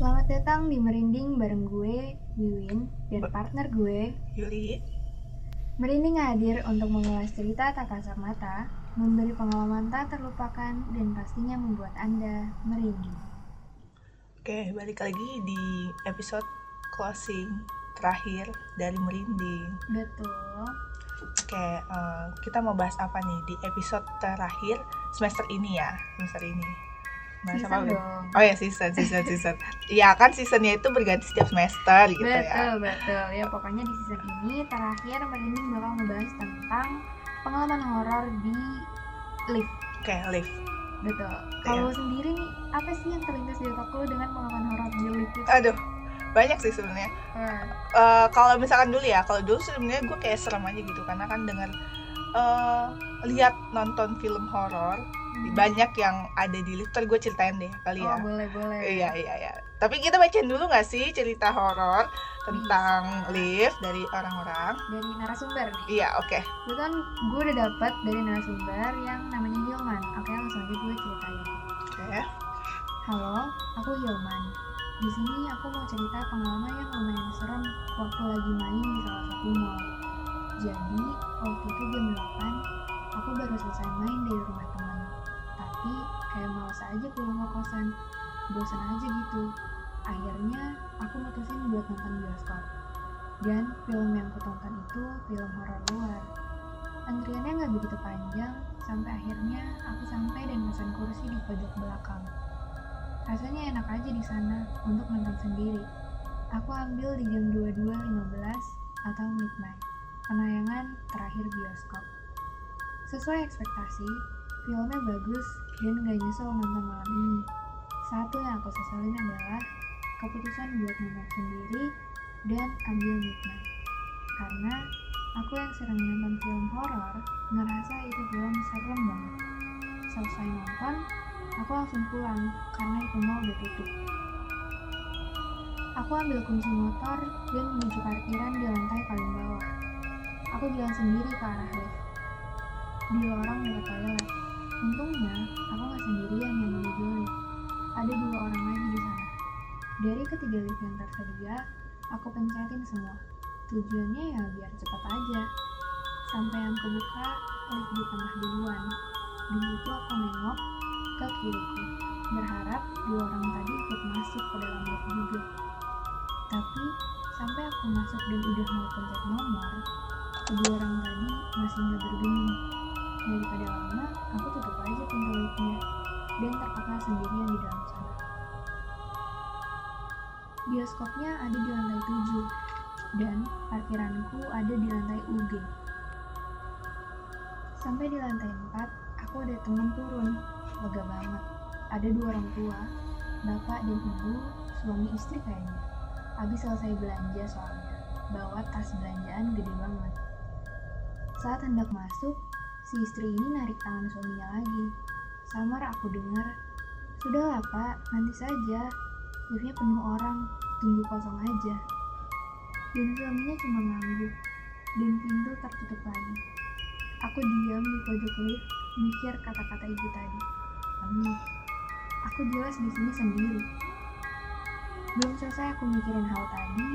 Selamat datang di Merinding bareng gue, Wiwin, dan partner gue. Yuli Merinding hadir untuk mengulas cerita tak kasat mata, memberi pengalaman tak terlupakan, dan pastinya membuat Anda merinding. Oke, balik lagi di episode closing terakhir dari Merinding Betul. Oke, eh, kita mau bahas apa nih di episode terakhir semester ini ya Semester ini Season dong. Oh ya, season, season, season Iya kan seasonnya itu berganti setiap semester gitu ya Betul, betul. Ya pokoknya di season ini terakhir Merinding bakal ngebahas tentang pengalaman horor di lift. Oke, live Betul. Kalau lo sendiri nih, apa sih yang terlintas di otak lo dengan pengalaman horor di lift itu? Aduh, banyak sih sebenarnya Eh, Eh, kalau misalkan dulu ya, kalau dulu sebenarnya gue kayak serem aja gitu karena kan dengar eh lihat nonton film horor banyak yang ada di lift. Gue ceritain deh kali Oh ya. boleh boleh. Iya iya iya. Tapi kita bacain dulu nggak sih cerita horor tentang lift dari orang-orang? Dari narasumber nih. Iya oke. Kebetulan gue udah dapet dari narasumber yang namanya Hilman. Oke langsung aja gue ceritain. Oke. Halo, aku Hilman. Di sini aku mau cerita pengalaman yang lumayan serem waktu lagi main di salah satu mall. Jadi waktu itu jam 8, aku baru selesai main dari rumah teman. Tapi kayak males aja pulang ke kosan. Bosan aja gitu. Akhirnya aku mutusin buat nonton bioskop. Dan film yang aku tonton itu film horor luar. Antriannya nggak begitu panjang, sampai akhirnya aku sampai dan pesan kursi di pojok belakang. Rasanya enak aja di sana untuk nonton sendiri. Aku ambil di jam 22.15 atau midnight, penayangan terakhir bioskop. Sesuai ekspektasi, filmnya bagus dan gak nyesel nonton malam ini. Satu yang aku sesalin adalah keputusan buat nonton sendiri dan ambil midnight. Karena aku yang sering nonton film horor ngerasa itu film serem banget. Selesai nonton, aku langsung pulang karena itu mall udah tutup. Aku ambil kunci motor dan menuju parkiran di lantai paling bawah. Aku jalan sendiri ke arah lift. Di lorong dekat toilet. Untungnya, aku nggak sendirian yang menuju lift. Ada dua orang lagi di sana. Dari ketiga lift yang tersedia, aku pencetin semua. Tujuannya ya biar cepat aja. Sampai yang kebuka, lift di tengah duluan. Di situ aku nengok ke kiriku, berharap dua orang tadi ikut masuk ke dalam lift juga. Tapi sampai aku masuk dan udah mau pencet nomor, kedua orang tadi masih nggak bergeming. Daripada lama, aku tutup aja pintu liftnya dan terpaksa sendirian di dalam sana. Bioskopnya ada di lantai 7 dan parkiranku ada di lantai UG. Sampai di lantai 4, aku ada temen turun. Lega banget. Ada dua orang tua, bapak dan ibu, suami istri kayaknya. Habis selesai belanja soalnya, bawa tas belanjaan gede banget. Saat hendak masuk, si istri ini narik tangan suaminya lagi. Samar aku dengar, Sudahlah pak, nanti saja. Liftnya penuh orang, tunggu kosong aja. Dan suaminya cuma ngangguk, dan pintu tertutup lagi. Aku diam di pojok lift, mikir kata-kata ibu tadi. Amin. Aku jelas di sini sendiri. Belum selesai aku mikirin hal tadi,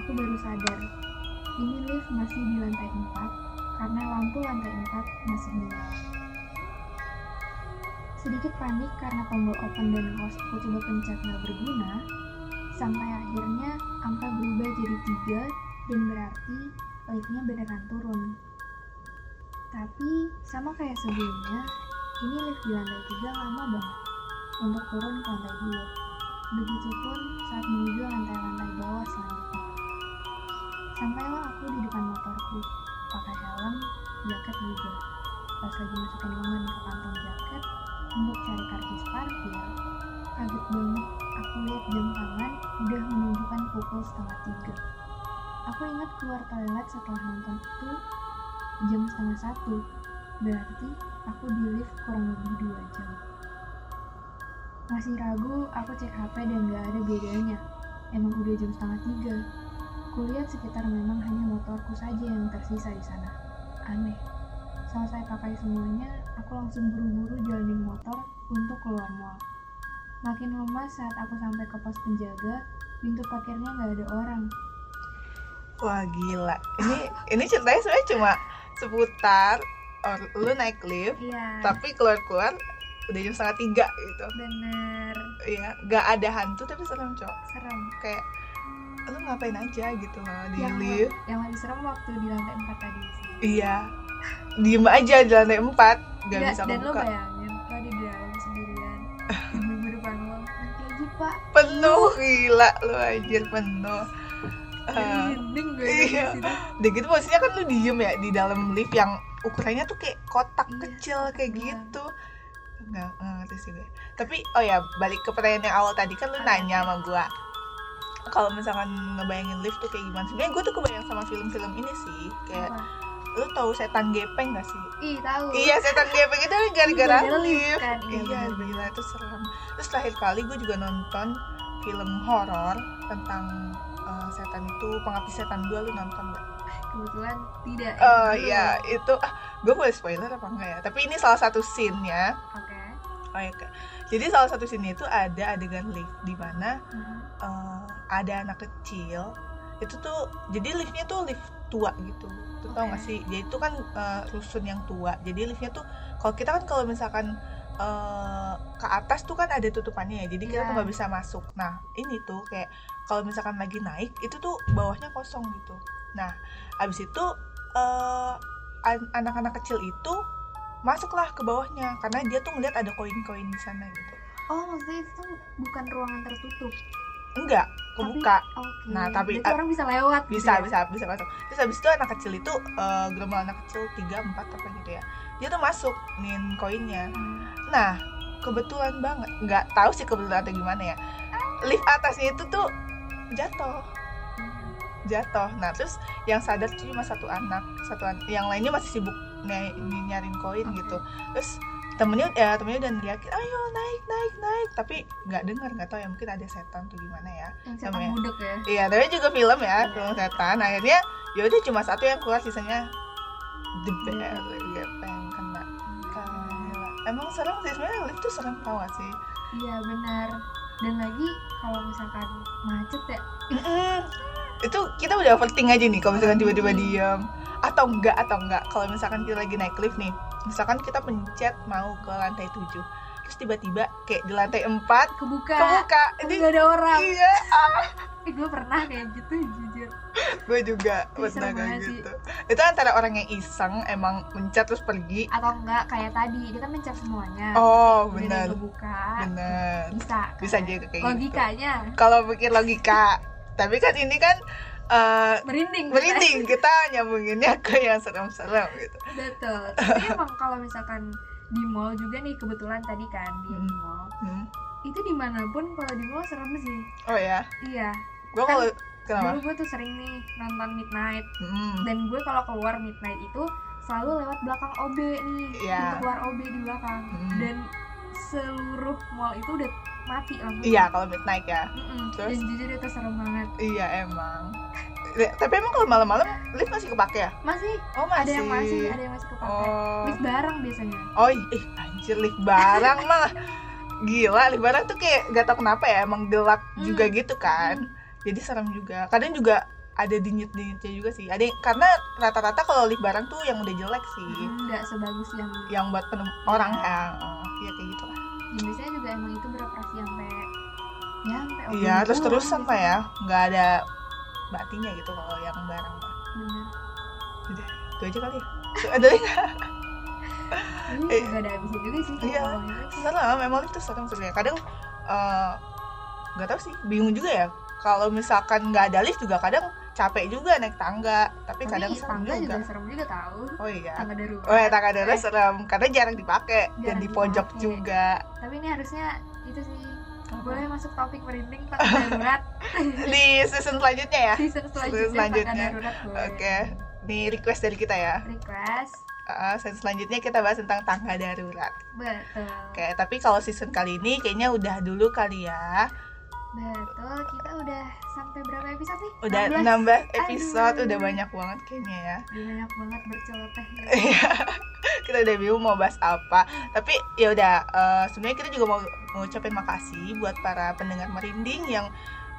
aku baru sadar. Ini lift masih di lantai 4, karena lampu lantai 4 masih menyala. Sedikit panik karena tombol open dan close aku coba pencet nggak berguna, sampai akhirnya angka berubah jadi 3 dan berarti liftnya beneran turun. Tapi sama kayak sebelumnya, ini lift di lantai 3 lama banget untuk turun ke lantai 2. Aku ingat keluar toilet setelah nonton itu jam setengah satu. Berarti aku di lift kurang lebih dua jam. Masih ragu, aku cek HP dan gak ada bedanya. Emang udah jam setengah tiga. Kulihat sekitar memang hanya motorku saja yang tersisa di sana. Aneh. Selesai pakai semuanya, aku langsung buru-buru jalanin motor untuk keluar mall. Makin lemas saat aku sampai ke pos penjaga, pintu parkirnya nggak ada orang. Wah gila. Ini ini ceritanya sebenarnya cuma seputar or, lu naik lift, Iya. tapi keluar keluar udah jam setengah tiga gitu. Bener. Iya, nggak ada hantu tapi serem cok. Serem. Kayak lu ngapain aja gitu loh di Yang, lift. yang lebih serem waktu di lantai 4 tadi sih. Iya. Diem aja di lantai empat, nggak Nggak, bisa dan lo kebuka. bayangin lo di dalam sendirian ibu-ibu depan lo nanti aja pak Penuh gila lu anjir penuh. Jadi Eh, hening gue iya. di situ Udah gitu posisinya kan lu diem ya di dalam lift yang ukurannya tuh kayak kotak Iya, kecil kayak bener. gitu. Nggak, nggak ngerti sih gue. Tapi oh ya balik ke pertanyaan yang awal tadi kan lu Apa? nanya sama gua. Kalau misalkan ngebayangin lift tuh kayak gimana? Sebenarnya gue tuh kebayang sama film-film ini sih. Kayak Apa? lu tahu setan gepeng gak sih? ih tahu Iya setan gepeng itu kan gara-gara lift kan, iya, Iya gila itu serem. Terus terakhir kali gue juga nonton film horor tentang uh, setan itu pengabdi setan 2 lu nonton gak? kebetulan tidak Oh Belum. iya itu ah, gue boleh spoiler apa enggak ya? Tapi ini salah satu scene-nya. oke Oh iya Kak. Jadi salah satu scene itu ada adegan lift di mana Mhm. uh, ada anak kecil. Itu tuh jadi liftnya tuh lift tua gitu. Tuh tau Oke. gak sih? Jadi itu kan uh, rusun yang tua. Jadi liftnya tuh kalau kita kan kalau misalkan uh, ke atas tuh kan ada tutupannya ya. Jadi kita Iya. tuh nggak bisa masuk. Nah ini tuh kayak kalau misalkan lagi naik itu tuh bawahnya kosong gitu. Nah abis itu uh, an- anak-anak kecil itu masuklah ke bawahnya karena dia tuh ngeliat ada koin-koin di sana gitu. oh maksudnya itu bukan ruangan tertutup Enggak, kebuka. oke. Nah, tapi- Berarti ah, orang bisa lewat gitu bisa ya? bisa bisa masuk. Terus habis itu anak kecil itu eh, gerombol anak kecil tiga empat apa gitu ya. Dia tuh masuk nin koinnya. Hmm. nah kebetulan banget nggak tahu sih kebetulan atau gimana ya. Lift atasnya itu tuh jatuh. Jatuh. Nah terus yang sadar tuh cuma satu anak satu an- yang lainnya masih sibuk ny- ny- nyariin koin Oke. gitu. Terus temennya ya temennya udah neriakin ayo naik naik naik tapi nggak dengar nggak tahu ya mungkin ada setan tuh gimana ya yang setan Namanya. budek ya Iya, tapi juga film ya, Iya. film setan. Akhirnya ya udah cuma satu yang keluar, sisanya the bear, gepeng kena. Gila. Emang serem sih sebenarnya lift tuh serem tau gak sih? iya benar dan lagi kalau misalkan macet ya. Itu kita udah overthink aja nih kalau misalkan tiba-tiba diem atau enggak atau enggak kalau misalkan kita lagi naik lift nih misalkan kita pencet mau ke lantai 7 terus tiba-tiba kayak di lantai 4 kebuka. kebuka. Ini nggak ada orang. iya. Eh, gue pernah kayak gitu jujur. Gue juga pernah kayak gitu. itu antara orang yang iseng emang mencet terus pergi. Atau enggak kayak tadi dia kan mencet semuanya. Oh benar. kebuka. Benar. Bisa kan? bisa juga kayak gitu. Logikanya. Kalau pikir logika. Tapi kan ini kan eh, merinding merinding kita nyambunginnya ke yang serem-serem gitu betul tapi emang kalau misalkan di mall juga nih kebetulan tadi kan di Hmm. mall Hmm. itu di mana pun kalau di mall serem sih oh ya iya gue Kan kalau kenapa dulu gue tuh sering nih nonton midnight Hmm. dan gue kalau keluar midnight itu selalu lewat belakang OB nih Iya. pintu keluar OB di belakang Hmm. dan seluruh mall itu udah mati lampu iya kalau midnight ya. Mm-mm. Terus? dan jujur itu serem banget. Iya emang. Ya, tapi emang kalau malam-malam lift masih kepake ya? Masih. Oh masih ada yang masih. ada yang masih kepake. Oh. Lift bareng biasanya. Oh ih anjir lift barang mah. Gila lift barang tuh kayak gak tau kenapa ya emang gelap Hmm. juga gitu kan. Jadi serem juga. Kadang juga ada dinyit-dinyitnya juga sih. Ada yang- karena rata-rata kalau lift barang tuh yang udah jelek sih. Nggak sebagus yang yang buat penem orang ya. Oh, iya kayak gitu lah biasanya juga emang itu beroperasi sampai ya sampai iya terus doang terusan mah biasanya. ya nggak ada batinya gitu kalau yang barang mah bener udah itu aja kali ya. Ada lagi nggak? ini Eh, nggak ada habisnya juga sih iya. serem memang itu serem sebenarnya. Kadang eh, nggak tahu sih bingung juga ya. Kalau misalkan nggak ada lift juga kadang capek juga naik tangga. Tapi, tapi kadang serem tangga juga. juga. serem juga tahu oh iya. Tangga darurat. Oh ya tangga darurat Eh, serem. Karena jarang dipakai dan di pojok dipakai. juga. Tapi ini harusnya itu sih. Boleh masuk topik merinding tangga darurat. Di season selanjutnya ya? Season selanjutnya, darurat oke. Ini request dari kita ya. Request. Uh, season selanjutnya kita bahas tentang tangga darurat. Betul. Oke, tapi kalau season kali ini kayaknya udah dulu kali ya. Betul, kita udah sampai berapa episode nih? Udah 16 episode, Aduh. udah banyak banget kayaknya ya. Udah banyak banget berceloteh. Iya. kita udah bingung mau bahas apa. Tapi ya udah eh, sebenarnya kita juga mau mengucapin makasih buat para pendengar merinding yang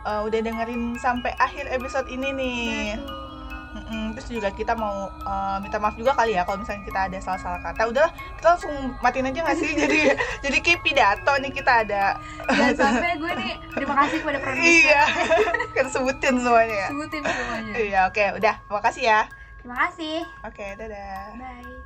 eh, udah dengerin sampai akhir episode ini nih. Betul. Mm-mm, terus juga kita mau eh, minta maaf juga kali ya kalau misalnya kita ada salah-salah kata. Udah kita langsung matiin aja nggak sih? jadi jadi kayak pidato nih kita ada. Jangan sampai gue nih terima kasih kepada produser. iya. kita sebutin semuanya ya. Sebutin semuanya. Iya, oke, udah. Makasih ya. Terima kasih. Oke, dadah. Bye.